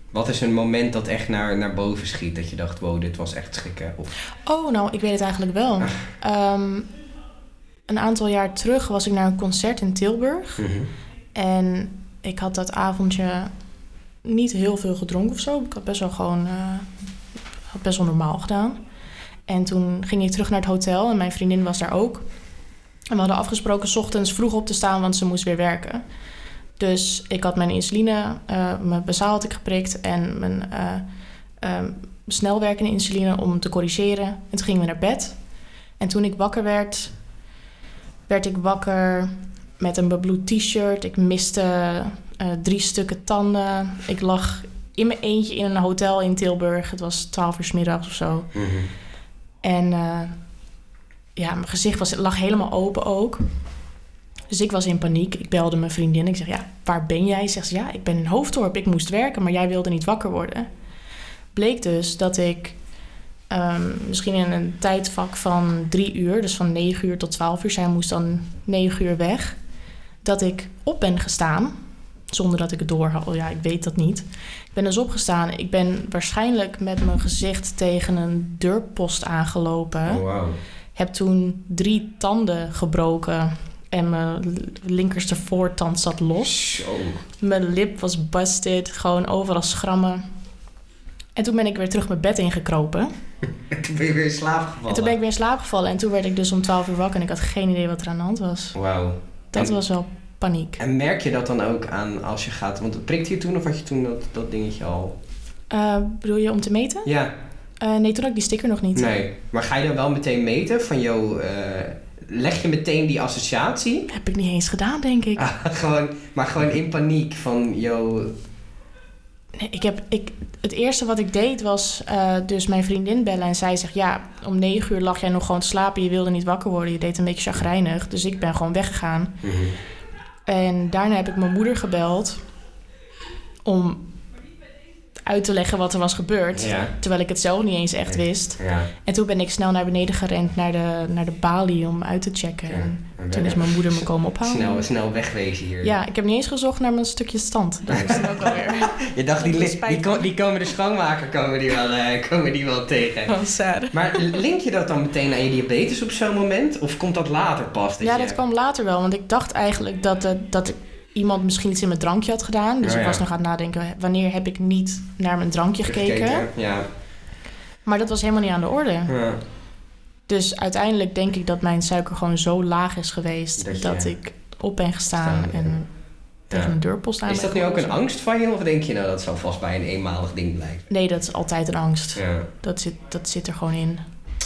Wat is een moment dat echt naar, naar boven schiet? Dat je dacht, wow, dit was echt schrikken? Of... Oh, nou, ik weet het eigenlijk wel. Ehm, een aantal jaar terug was ik naar een concert in Tilburg. Mhm. En ik had dat avondje niet heel veel gedronken of zo. Ik had best wel gewoon eh, had best wel normaal gedaan. En toen ging ik terug naar het hotel en mijn vriendin was daar ook. En we hadden afgesproken 's ochtends vroeg op te staan, want ze moest weer werken. Dus ik had mijn insuline, eh, mijn bazaal had ik geprikt en mijn eh ehm, snelwerkende insuline om te corrigeren. En toen gingen we naar bed. En toen ik wakker werd, werd ik wakker met een bebloed t-shirt. Ik miste eh, drie stukken tanden. Ik lag in mijn eentje in een hotel in Tilburg. Het was 12 uur 's middags of zo. Mhm. En ja, mijn gezicht was, lag helemaal open ook. Dus ik was in paniek. Ik belde mijn vriendin. Ik zeg, ja, waar ben jij? Zegt ze, ja, ik ben in Hoofddorp. Ik moest werken, maar jij wilde niet wakker worden. Bleek dus dat ik ehm, misschien in een tijdvak van drie uur... dus van negen uur tot twaalf uur, zij moest dan negen uur weg... dat ik op ben gestaan, zonder dat ik het door had. Oh ja, ik weet dat niet. Ik ben dus opgestaan. Ik ben waarschijnlijk met mijn gezicht tegen een deurpost aangelopen. Oh, wow. Heb toen drie tanden gebroken. En mijn linkerste voortand zat los. Zo. Mijn lip was busted. Gewoon overal schrammen. En toen ben ik weer terug mijn bed ingekropen. En toen ben je weer in slaap gevallen. En toen ben ik weer in slaap gevallen. En toen werd ik dus om 12 uur wakker. En ik had geen idee wat er aan de hand was. Wauw. Dat En- was wel paniek. En merk je dat dan ook aan als je gaat... Want prikte je toen of had je toen dat, dat dingetje al? Eh, bedoel je om te meten? Ja, Eh, nee, toen had ik die sticker nog niet. nee. Maar ga je dan wel meteen meten van, joh... leg je meteen die associatie? Heb ik niet eens gedaan, denk ik. Ah, gewoon, maar gewoon in paniek van, joh... Nee, ik heb, ik, het eerste wat ik deed was eh, dus mijn vriendin bellen. En zij zegt, ja, om negen uur lag jij nog gewoon te slapen. Je wilde niet wakker worden. Je deed een beetje chagrijnig. Dus ik ben gewoon weggegaan. Mhm. En daarna heb ik mijn moeder gebeld om uit te leggen wat er was gebeurd. Ja. Terwijl ik het zelf niet eens echt wist. Ja. En toen ben ik snel naar beneden gerend naar de, naar de balie om uit te checken. En En toen is mijn moeder me komen ophalen. Snel, snel wegwezen hier. Ja, ik heb niet eens gezocht naar mijn stukje stand. Dat is ook wel weer. Je dacht, die, die, ko- die komen de schoonmaker komen die wel, eh, komen die wel tegen. Sad. Maar link je dat dan meteen aan je diabetes op zo'n moment? Of komt dat later pas? Ja, je- dat kwam later wel. Want ik dacht eigenlijk dat, het, dat ik iemand misschien iets in mijn drankje had gedaan. Dus Oh, ik was nog aan het nadenken, wanneer heb ik niet naar mijn drankje gekeken? Ja. Maar dat was helemaal niet aan de orde. ja. Dus uiteindelijk denk ik dat mijn suiker gewoon zo laag is geweest... Dat ik op ben gestaan Staan, en tegen een deurpost aan Is dat nu ook een angst van je? Of denk je nou dat zal vast bij een eenmalig ding blijven? Nee, dat is altijd een angst. Ja. Dat, zit, dat zit er gewoon in.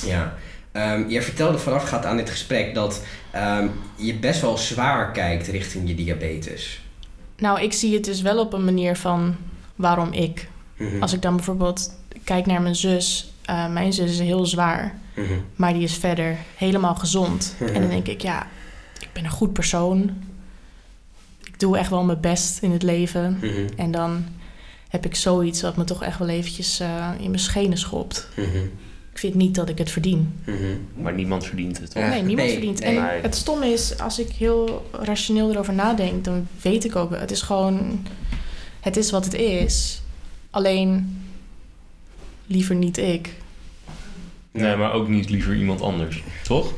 ja. Ehm, jij vertelde voorafgaand aan dit gesprek dat ehm, je best wel zwaar kijkt richting je diabetes. Nou, ik zie het dus wel op een manier van waarom ik. Mhm. Als ik dan bijvoorbeeld kijk naar mijn zus... eh, mijn zus is heel zwaar... Mhm. Maar die is verder helemaal gezond. Mhm. En dan denk ik, ja, ik ben een goed persoon. Ik doe echt wel mijn best in het leven. Mhm. En dan heb ik zoiets wat me toch echt wel eventjes eh, in mijn schenen schopt. Ik vind niet dat ik het verdien. Mhm. Maar niemand verdient het, toch? Nee, niemand nee, verdient. nee. En Nee. het stomme is, als ik heel rationeel erover nadenk... dan weet ik ook, het is gewoon... Het is wat het is. Alleen, liever niet ik. Nee, maar ook niet liever iemand anders, toch?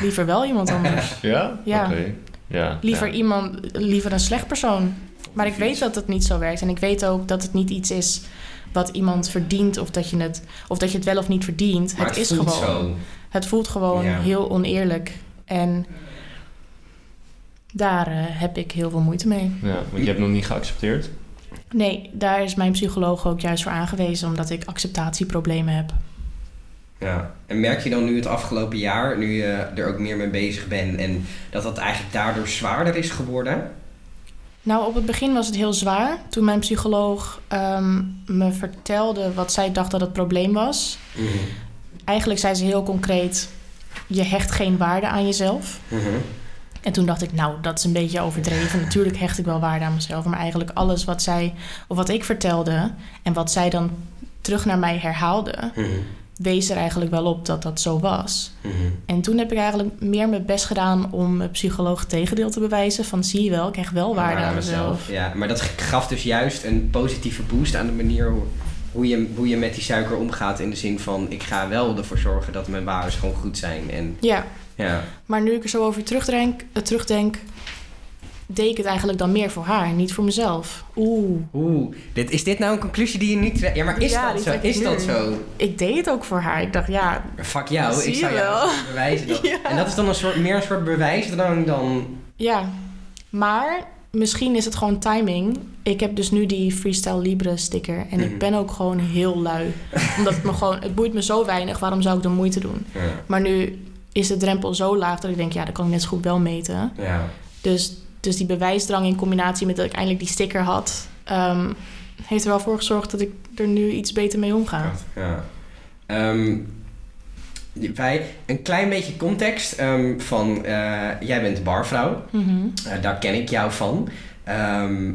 Liever wel iemand anders. Ja? Ja. Oké. Ja. Liever ja. iemand, liever een slecht persoon. Maar ik weet dat het niet zo werkt. En ik weet ook dat het niet iets is wat iemand verdient of dat je het, of dat je het wel of niet verdient. Maar het, het is voelt gewoon. zo. Het voelt gewoon Ja. heel oneerlijk. En daar eh, heb ik heel veel moeite mee. Ja, want je hebt nog niet geaccepteerd. Nee, daar is mijn psycholoog ook juist voor aangewezen, omdat ik acceptatieproblemen heb. Ja. En merk je dan nu het afgelopen jaar, nu je er ook meer mee bezig bent en dat dat eigenlijk daardoor zwaarder is geworden? Nou, op het begin was het heel zwaar. Toen mijn psycholoog ehm, me vertelde wat zij dacht dat het probleem was. Mhm. Eigenlijk zei ze heel concreet: je hecht geen waarde aan jezelf. Mhm. En toen dacht ik, nou, dat is een beetje overdreven. Natuurlijk hecht ik wel waarde aan mezelf. Maar eigenlijk alles wat zij, of wat ik vertelde en wat zij dan terug naar mij herhaalde, Mhm. Wees er eigenlijk wel op dat dat zo was. Mhm. En toen heb ik eigenlijk meer mijn best gedaan om mijn psycholoog tegendeel te bewijzen. Van zie je wel, ik hecht wel waarde aan mezelf. Ja, maar dat gaf dus juist een positieve boost aan de manier hoe, hoe, je, hoe je met die suiker omgaat. In de zin van, ik ga wel ervoor zorgen dat mijn waarden gewoon goed zijn. En Ja, ja, maar nu ik er zo over terugdenk, eh, terugdenk deed ik het eigenlijk dan meer voor haar, niet voor mezelf. Oeh, Oeh, dit, is dit nou een conclusie die je niet trekt? Ja, maar is Ja, dat zo? Is dat nu. zo? ik deed het ook voor haar. Ik dacht, ja, Fuck jou, ik zou jou bewijzen. Dat. Ja. En dat is dan een soort, meer een soort bewijsdrang dan... Ja, maar misschien is het gewoon timing. Ik heb dus nu die Freestyle Libre sticker en Mhm. ik ben ook gewoon heel lui. Omdat het me gewoon, het boeit me zo weinig, waarom zou ik de moeite doen? Ja, Maar nu is de drempel zo laag dat ik denk, ja, dat kan ik net zo goed wel meten. ja. Dus, dus die bewijsdrang in combinatie met dat ik eindelijk die sticker had, ehm, heeft er wel voor gezorgd dat ik er nu iets beter mee omga. ja. Ehm, wij, een klein beetje context ehm, van... eh, jij bent barvrouw. Mhm. Eh, daar ken ik jou van. Ehm,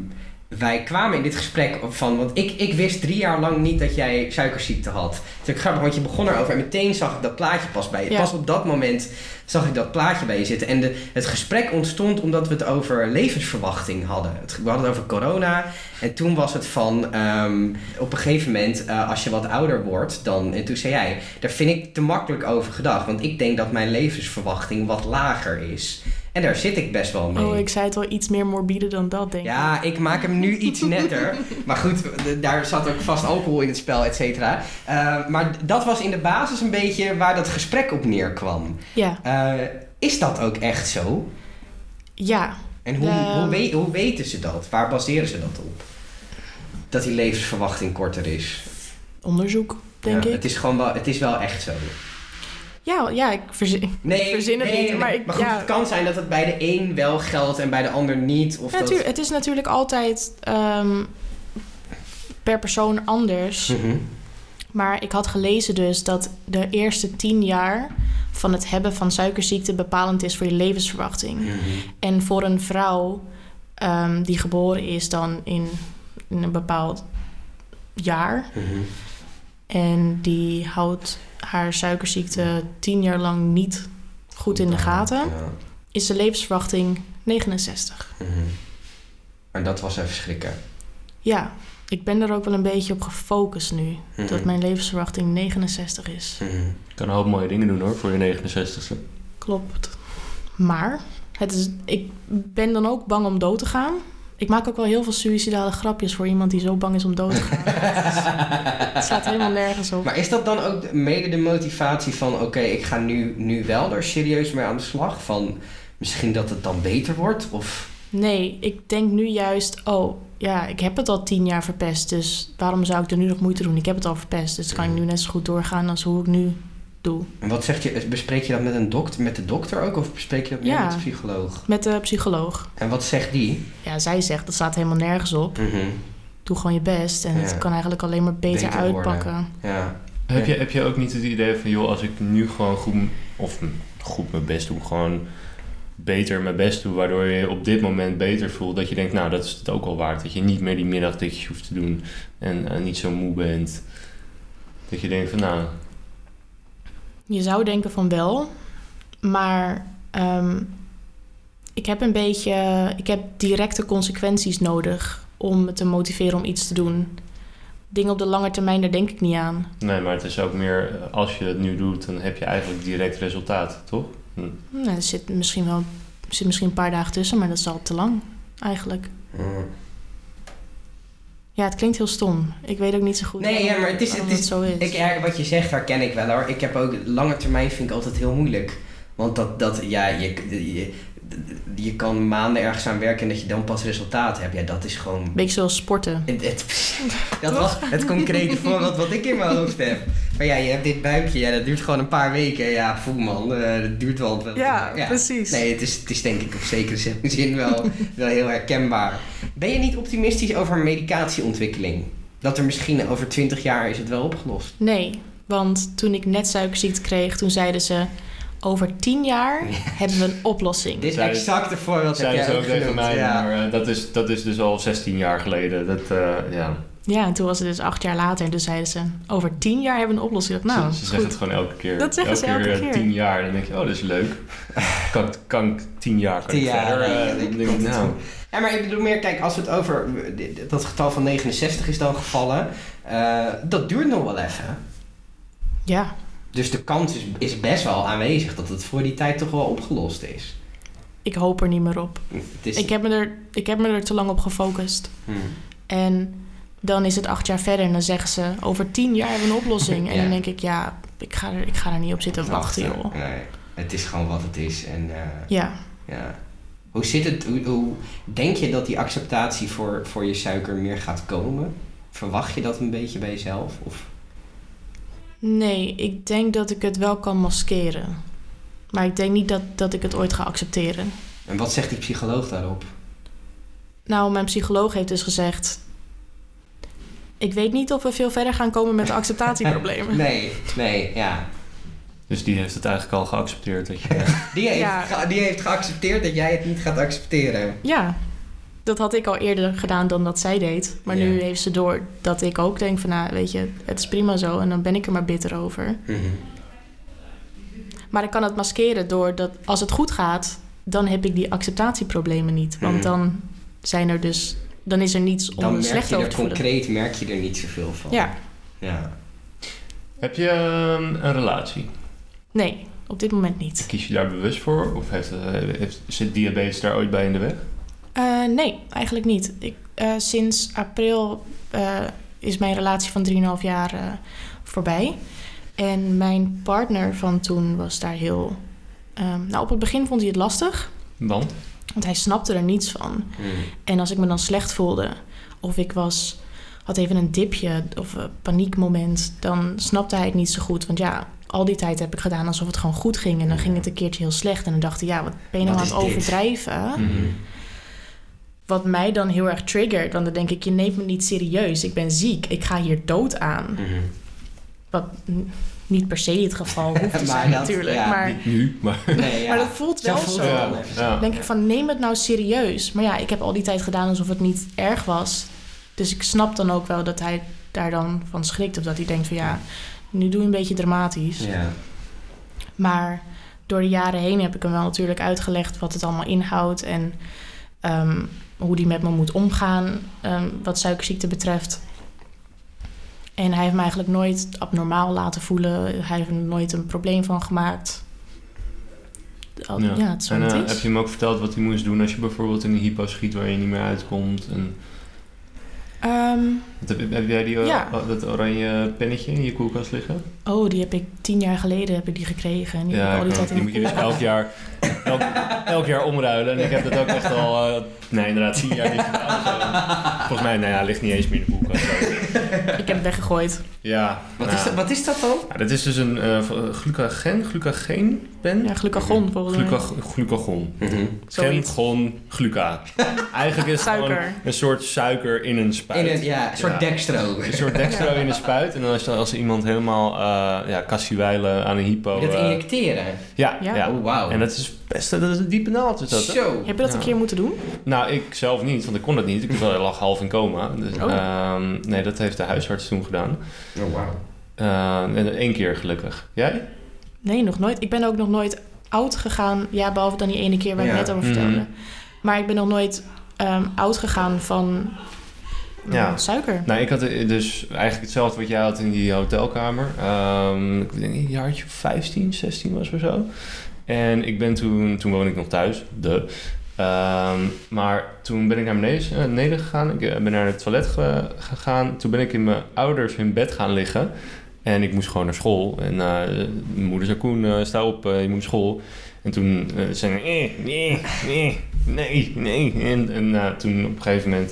wij kwamen in dit gesprek van, want ik, ik wist drie jaar lang niet dat jij suikerziekte had. Ook grappig, want je begon erover en meteen zag ik dat plaatje pas bij je. Ja. Pas op dat moment zag ik dat plaatje bij je zitten. En de, het gesprek ontstond omdat we het over levensverwachting hadden. Het, we hadden het over corona. En toen was het van, ehm, op een gegeven moment, eh, als je wat ouder wordt, dan, en toen zei jij, daar vind ik te makkelijk over gedacht. Want ik denk dat mijn levensverwachting wat lager is. En daar zit ik best wel mee. Oh, ik zei het wel iets meer morbide dan dat, denk ik. Ja, ik maak hem nu iets netter. maar goed, daar zat ook vast alcohol in het spel, et cetera. Eh, maar dat was in de basis een beetje waar dat gesprek op neerkwam. Ja, Eh, is dat ook echt zo? ja. En hoe, Ehm. hoe, we- hoe weten ze dat? Waar baseren ze dat op? Dat die levensverwachting korter is. onderzoek, denk Ja, ik. Het is gewoon wel, het is wel echt zo. Ja, ja, ik verzin, Nee, ik verzin het nee, niet. nee, Maar, ik, goed, ja, het kan zijn dat het bij de een wel geldt en bij de ander niet. Of Ja, dat... het is natuurlijk altijd ehm, per persoon anders. Mhm. Maar ik had gelezen dus dat de eerste tien jaar van het hebben van suikerziekte bepalend is voor je levensverwachting. Mhm. En voor een vrouw ehm, die geboren is dan in, in een bepaald jaar Mhm. en die houdt haar suikerziekte tien jaar lang niet goed in de gaten, Ja. is de levensverwachting 69. Mhm. En dat was even schrikken. Ja, ik ben er ook wel een beetje op gefocust nu. Mhm. Dat mijn levensverwachting 69 is. Je kan een hoop mooie dingen doen hoor, voor je 69ste. Klopt. Maar het is, ik ben dan ook bang om dood te gaan. Ik maak ook wel heel veel suïcidale grapjes voor iemand die zo bang is om dood te gaan. het slaat helemaal nergens op. Maar is dat dan ook de- mede de motivatie van... oké, ik ga nu, nu wel er serieus mee aan de slag? Van misschien dat het dan beter wordt? Of... Nee, ik denk nu juist, oh ja, ik heb het al tien jaar verpest. Dus waarom zou ik er nu nog moeite doen? Ik heb het al verpest. Dus kan ik nu net zo goed doorgaan als hoe ik nu doe. En wat zeg je? Bespreek je dat met, een dokter, met de dokter ook? Of bespreek je dat meer Ja. met de psycholoog? Met de psycholoog. En wat zegt die? Ja, zij zegt, dat staat helemaal nergens op. Mhm. Doe gewoon je best. En Ja. het kan eigenlijk alleen maar beter, uitpakken. Ja. Heb, je, heb je ook niet het idee van, joh, als ik nu gewoon goed, of goed mijn best doe, gewoon beter mijn best doe, waardoor je je op dit moment beter voelt, dat je denkt, nou, dat is het ook wel waard. Dat je niet meer die middagdikjes hoeft te doen en eh, niet zo moe bent. Dat je denkt van, nou, Je zou denken van wel, maar ehm, ik heb een beetje, ik heb directe consequenties nodig om me te motiveren om iets te doen. Dingen op de lange termijn, daar denk ik niet aan. nee, maar het is ook meer, als je het nu doet, dan heb je eigenlijk direct resultaat, toch? Hm. Nou, er zit misschien wel er zit misschien een paar dagen tussen, maar dat is al te lang eigenlijk. Mhm. Ja, het klinkt heel stom. Ik weet ook niet zo goed Nee, ja, maar het is- het is- zo is. Ik, ja, wat je zegt, herken ik wel hoor. Ik heb ook lange termijn vind ik altijd heel moeilijk. Want dat, dat ja, je, je, je kan maanden ergens aan werken en dat je dan pas resultaat hebt. Ja, dat is gewoon. Beetje zoals sporten. Het, het- dat was het concrete voorbeeld wat ik in mijn hoofd heb. Maar ja, je hebt dit buikje, ja, dat duurt gewoon een paar weken. Ja, voel man, eh, dat duurt wel. wel Ja, precies. Nee, het is, het is denk ik op zekere zin wel, wel heel herkenbaar. Ben je niet optimistisch over medicatieontwikkeling? Dat er misschien over 20 jaar is het wel opgelost. Nee, want toen ik net suikerziekte kreeg, toen zeiden ze... over tien jaar hebben we een oplossing. Dit Zij- exacte voorbeeld heb Zeiden jij ze ook tegen mij, ja. maar eh, dat, is, dat is dus al 16 jaar geleden. Dat, eh, ja. Ja, en toen was het dus acht jaar later. En toen zeiden ze, over tien jaar hebben we een oplossing. Dacht, Nou, ze, ze zeggen het gewoon elke keer. Dat zeggen ze elke eh, keer. tien jaar. Dan denk je, oh, dat is leuk. kan, ik- kan ik tien jaar kan Tien ik jaar, verder? ja, eh, denk ik, nou. Ja, maar ik bedoel meer, kijk, als we het over... Dat getal van 69 is dan gevallen. eh, dat duurt nog wel even. Ja, Dus de kans is, is best wel aanwezig dat het voor die tijd toch wel opgelost is. ik hoop er niet meer op. Is... Ik heb, me er, ik heb me er te lang op gefocust. Hmm. En dan is het acht jaar verder en dan zeggen ze... over tien jaar hebben we een oplossing. En dan denk ik, ja, ik ga er, ik ga er niet op zitten wachten, joh. Nee, het is gewoon wat het is. En eh, Ja, ja. Hoe zit het? Hoe, hoe denk je dat die acceptatie voor, voor je suiker meer gaat komen? Verwacht je dat een beetje bij jezelf? Of? Nee, ik denk dat ik het wel kan maskeren. Maar ik denk niet dat, dat ik het ooit ga accepteren. En wat zegt die psycholoog daarop? Nou, mijn psycholoog heeft dus gezegd... Ik weet niet of we veel verder gaan komen met de acceptatieproblemen. Nee, nee, ja. Dus die heeft het eigenlijk al geaccepteerd. Dat je, Die heeft, Ja. ge- die heeft geaccepteerd dat jij het niet gaat accepteren. Ja, dat had ik al eerder gedaan dan dat zij deed. Maar nu heeft ze door dat ik ook denk van... Nou, weet je, het is prima zo. En dan ben ik er maar bitter over. Maar ik kan het maskeren door dat als het goed gaat... dan heb ik die acceptatieproblemen niet. Want Mhm. dan zijn er dus... Dan is er niets om Dan me merk slecht je over er te voelen. concreet merk je er niet zoveel van. Ja, ja. heb je ehm, een relatie? nee, op dit moment niet. Kies je daar bewust voor? Of heeft, eh, heeft, zit diabetes daar ooit bij in de weg? Eh, nee, eigenlijk niet. Ik, eh, sinds april eh, is mijn relatie van 3,5 jaar voorbij. En mijn partner van toen was daar heel... ehm, nou, op het begin vond hij het lastig. Want? Want hij snapte er niets van. Hmm. En als ik me dan slecht voelde... of ik was, had even een dipje of een paniekmoment... dan snapte hij het niet zo goed. Want ja, al die tijd heb ik gedaan alsof het gewoon goed ging. En dan ging het een keertje heel slecht. En dan dacht hij, ja, wat ben je nou aan het overdrijven? Wat mij dan heel erg triggert, want dan denk ik, je neemt me niet serieus. Ik ben ziek, ik ga hier dood aan. Mhm. Wat niet per se het geval hoeft te zijn dat- natuurlijk. ja, maar, Niet nu, maar... Nee, ja. maar dat voelt wel zo. Ja, dan denk ik van, neem het nou serieus. Maar ja, ik heb al die tijd gedaan alsof het niet erg was. Dus ik snap dan ook wel dat hij daar dan van schrikt. Of dat hij denkt van, ja, nu doe je een beetje dramatisch. Ja. Maar door de jaren heen heb ik hem wel natuurlijk uitgelegd wat het allemaal inhoudt en ehm, hoe die met me moet omgaan ehm, wat suikerziekte betreft. En hij heeft me eigenlijk nooit abnormaal laten voelen. Hij heeft er nooit een probleem van gemaakt. Al- Ja, het is zo en het eh, heb je hem ook verteld wat hij moest doen als je bijvoorbeeld in een hypo schiet waar je niet meer uitkomt? En, Wat heb, heb jij die, Ja. o- dat oranje pennetje in je koelkast liggen? oh, die heb ik tien jaar geleden heb ik die gekregen. En die al die moet je dus elk jaar, elk, elk jaar omruilen. En ik heb dat ook echt al, eh, nee inderdaad, tien jaar niet gedaan. Volgens mij, nou ja, ligt niet eens meer in de koelkast. Ik heb het weggegooid. Ja, Wat, nou, is dat, wat is dat dan? ja, dat is dus een eh glucagen, glucageenpen. Ja, glucagon volgens mij. Glucag- glucagon. Zoiets. Gengon, gluca. Eigenlijk is het gewoon Suiker. een soort suiker in een spuit. In een, ja, een soort Ja. dextro. Een soort dextro in een spuit. En dan als, als iemand helemaal uh, ja, cassiewijlen aan een hypo... Dat eh, injecteren. ja, Ja. ja. Oh, wauw. En dat is best dat is een diepe naald. Is dat, hè? Heb je dat Ja. een keer moeten doen? Nou, ik zelf niet, want ik kon het niet. Ik lag half in coma. Dus, Oh. ehm, nee, dat heeft de huisarts toen gedaan. Oh, wauw. Uh, en één keer gelukkig. Jij? Nee, nog nooit. Ik ben ook nog nooit oud gegaan. Ja, behalve dan die ene keer waar Ja. ik net over Mhm. vertelde. Maar ik ben nog nooit ehm, oud gegaan van mm, Ja. suiker. Nou, ik had eh, dus eigenlijk hetzelfde wat jij had in die hotelkamer. Ehm, ik denk een jaartje of 15, 16 was of zo. En ik ben toen, toen woonde ik nog thuis, de. Ehm, maar toen ben ik naar beneden, eh, gegaan. Ik eh, ben naar het toilet ge- gegaan. Toen ben ik in mijn ouders hun bed gaan liggen. En ik moest gewoon naar school. En eh, mijn moeder zei, Koen, sta op, je moet naar school. En toen zei ik, eh, nee, nee, nee, nee. En, en toen op een gegeven moment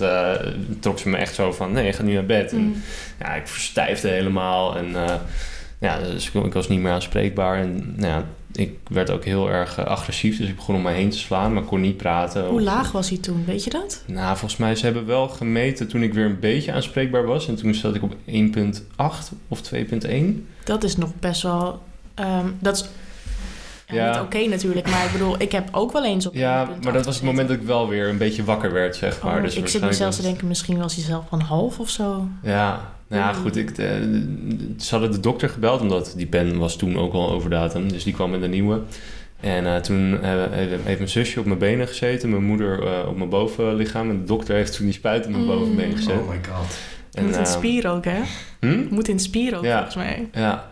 trok ze me echt zo van, nee, je gaat nu naar bed. En Mm. ja, ik verstijfde helemaal. En ja, dus ik, ik was niet meer aanspreekbaar. En nou ja, ik werd ook heel erg eh, agressief. Dus ik begon om mij heen te slaan, maar kon niet praten. Hoe Of- laag was hij toen? Weet je dat? Nou, volgens mij, ze hebben wel gemeten toen ik weer een beetje aanspreekbaar was. En toen zat ik op 1.8 of 2.1. Dat is nog best wel... ehm, dat is ja, Ja. niet oké natuurlijk, maar ik bedoel, ik heb ook wel eens op Ja, 1,8 maar dat was het moment dat ik wel weer een beetje wakker werd, zeg maar. Oh, dus ik zit zelfs te denken, misschien was hij zelf een half of zo. Ja, nou ja, goed. Ik, eh, ze hadden de dokter gebeld, omdat die pen was toen ook al over datum. Dus die kwam met een nieuwe. En eh, toen eh, heeft mijn zusje op mijn benen gezeten, mijn moeder eh, op mijn bovenlichaam. En de dokter heeft toen die spuit op mijn Mm. bovenbeen gezet. Oh my god. En, Moet in spier ook, hè? hm? Moet in spier ook, Ja. volgens mij. Ja.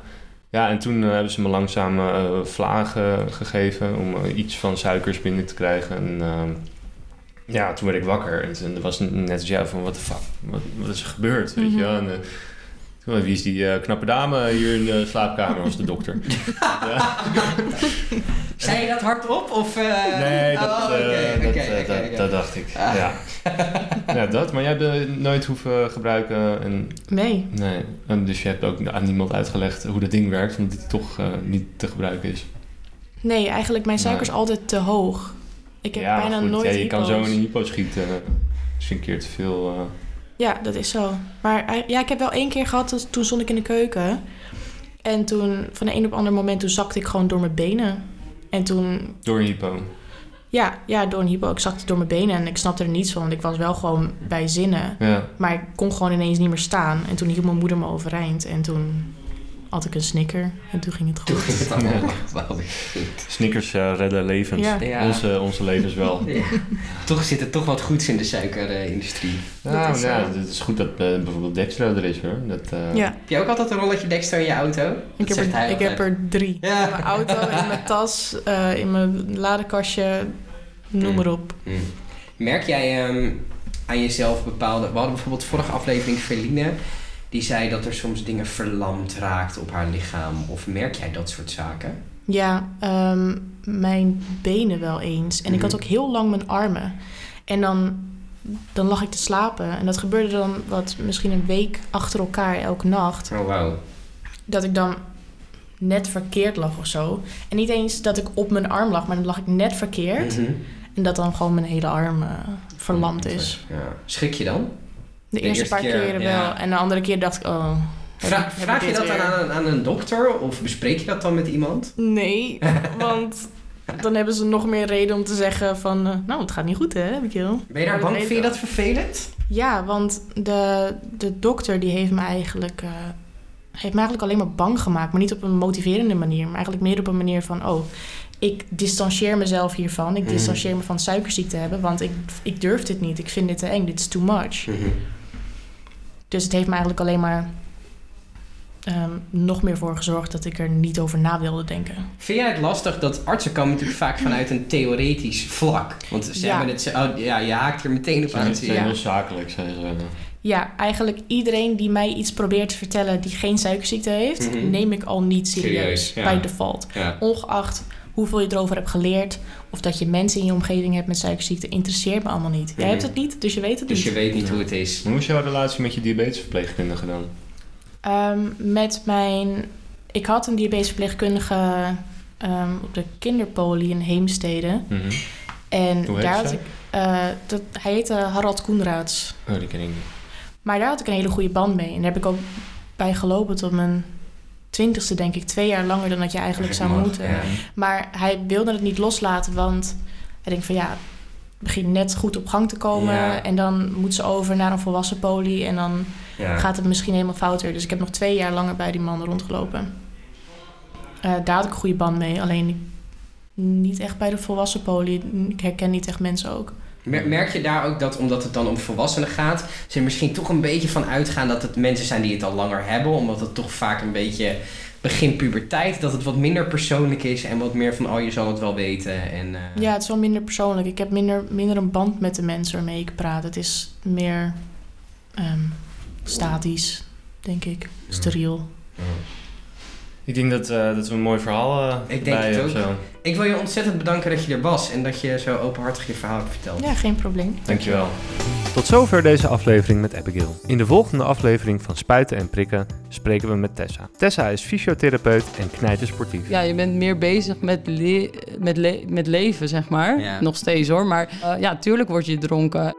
Ja, en toen eh, hebben ze me langzaam eh, vlagen gegeven om eh, iets van suikers binnen te krijgen. En ehm, ja, toen werd ik wakker. En toen was net als ja, van wat de fuck, wat, wat is er gebeurd, weet je Mhm. En, toen, wie is die knappe dame hier in de slaapkamer, was de dokter. ja. Zei je dat hardop? Of, eh? Nee, dat, Oh, eh, dat, eh, dat- dat dacht ik. Ah. Ja. ja, dat. Maar jij hebt het nooit hoeven gebruiken. En, Nee. nee. En dus je hebt ook aan niemand uitgelegd hoe dat ding werkt, omdat het toch eh, niet te gebruiken is. Nee, eigenlijk mijn suiker is Nee. altijd te hoog. Ik heb ja, bijna goed, nooit ja, je kan zo in een hypo schieten. Dus een keer te veel. eh, Ja, dat is zo. Maar eh, ja, ik heb wel één keer gehad, dat- toen stond ik in de keuken. En toen, van de een op ander moment, toen zakte ik gewoon door mijn benen. En toen, door een hypo. ja, ja, door een hypo. Ik zakte door mijn benen en ik snapte er niets van. Want ik was wel gewoon bij zinnen. Ja. Maar ik kon gewoon ineens niet meer staan. En toen hield mijn moeder me overeind. En toen had ik een snicker. En toen ging het Toen goed. ging het allemaal Ja. geweldig goed. Snickers eh, redden levens. Ja. Ja. Onze, onze levens wel. Ja. Toch zit er toch wat goeds in de suikerindustrie. Nou, is, ja, eh, het is goed dat eh, bijvoorbeeld Dextra er is hoor. Dat, eh, Ja, Heb jij ook altijd een rolletje Dexter in je auto? Dat ik heb, er, ik heb er drie. Ja. In mijn auto, in mijn tas, eh, in mijn ladekastje. Noem maar op. Hmm. Merk jij ehm, aan jezelf bepaalde... We hadden bijvoorbeeld vorige aflevering Feline. Die zei dat er soms dingen verlamd raakt op haar lichaam. Of merk jij dat soort zaken? Ja, ehm, mijn benen wel eens. En ik had Mhm. ook heel lang mijn armen. En dan, dan lag ik te slapen. En dat gebeurde dan wat misschien een week achter elkaar elke nacht. Oh, wauw. Dat ik dan net verkeerd lag of zo. En niet eens dat ik op mijn arm lag, maar dan lag ik net verkeerd. Mhm. En dat dan gewoon mijn hele arm eh, verlamd is. Ja. Schrik je dan? De, De eerste, eerste paar keer, keren ja. wel. En de andere keer dacht ik, oh... heb heb vraag ik je dat dan aan, aan een dokter? Of bespreek je dat dan met iemand? Nee, want dan hebben ze nog meer reden om te zeggen van... eh, nou, het gaat niet goed hè, Michiel. Ben je daar bang? Vind je dat vervelend? Ja, want de, de dokter die heeft me eigenlijk... eh, heeft me eigenlijk alleen maar bang gemaakt. Maar niet op een motiverende manier. Maar eigenlijk meer op een manier van... Oh, ik distancieer mezelf hiervan. Ik Mhm. distancieer me van suikerziekte hebben. Want ik, ik durf dit niet. Ik vind dit te eng. Dit is too much. Dus het heeft me eigenlijk alleen maar... ehm, nog meer voor gezorgd dat ik er niet over na wilde denken. Vind jij het lastig dat artsen komen natuurlijk vaak vanuit een theoretisch vlak? Want ze Ja. hebben het... zo- Oh, ja, je haakt er meteen op aan. zie zijn heel zakelijk, zijn ze. Ja, eigenlijk iedereen die mij iets probeert te vertellen die geen suikerziekte heeft, Mhm. neem ik al niet serieus, Serieus, ja. bij default. Ja. Ongeacht hoeveel je erover hebt geleerd of dat je mensen in je omgeving hebt met suikerziekte, interesseert me allemaal niet. Jij hebt het niet, dus je weet het Dus niet. je weet niet hoe het is. Hoe is jouw relatie met je diabetesverpleegkundige dan? Ehm, met mijn, ik had een diabetesverpleegkundige ehm, op de kinderpolie in Heemstede. Mhm. En Hoe heet daar had ik, eh, dat, hij heette Harald Koenraads. Oh, die ken ik niet. Maar daar had ik een hele goede band mee. En daar heb ik ook bij gelopen tot mijn twintigste, denk ik. Twee jaar langer dan dat je eigenlijk zou Mag, moeten. ja. Maar hij wilde het niet loslaten, want hij denkt van ja, het begint net goed op gang te komen. Ja. En dan moet ze over naar een volwassen poli en dan Ja. gaat het misschien helemaal fout weer. Dus ik heb nog twee jaar langer bij die man rondgelopen. Eh, daar had ik een goede band mee, alleen niet echt bij de volwassen poli. Ik herken niet echt mensen ook. Mer- Merk je daar ook dat, omdat het dan om volwassenen gaat, ze er misschien toch een beetje van uitgaan dat het mensen zijn die het al langer hebben, omdat het toch vaak een beetje begin puberteit, dat het wat minder persoonlijk is en wat meer van, oh, je zal het wel weten. En, eh, Ja, het is wel minder persoonlijk. Ik heb minder, minder een band met de mensen waarmee ik praat. Het is meer ehm, statisch, denk ik. Steriel. Ja. Ik denk dat, eh, dat we een mooi verhaal eh Ik denk bij het ook. zo. Ik wil je ontzettend bedanken dat je er was en dat je zo openhartig je verhaal hebt verteld. Ja, geen probleem. Dankjewel. Tot zover deze aflevering met Abigail. In de volgende aflevering van Spuiten en Prikken spreken we met Tessa. Tessa is fysiotherapeut en knijtersportief. Ja, je bent meer bezig met, le- met, le- met leven, zeg maar. Ja. Nog steeds hoor. Maar eh, ja, tuurlijk word je dronken.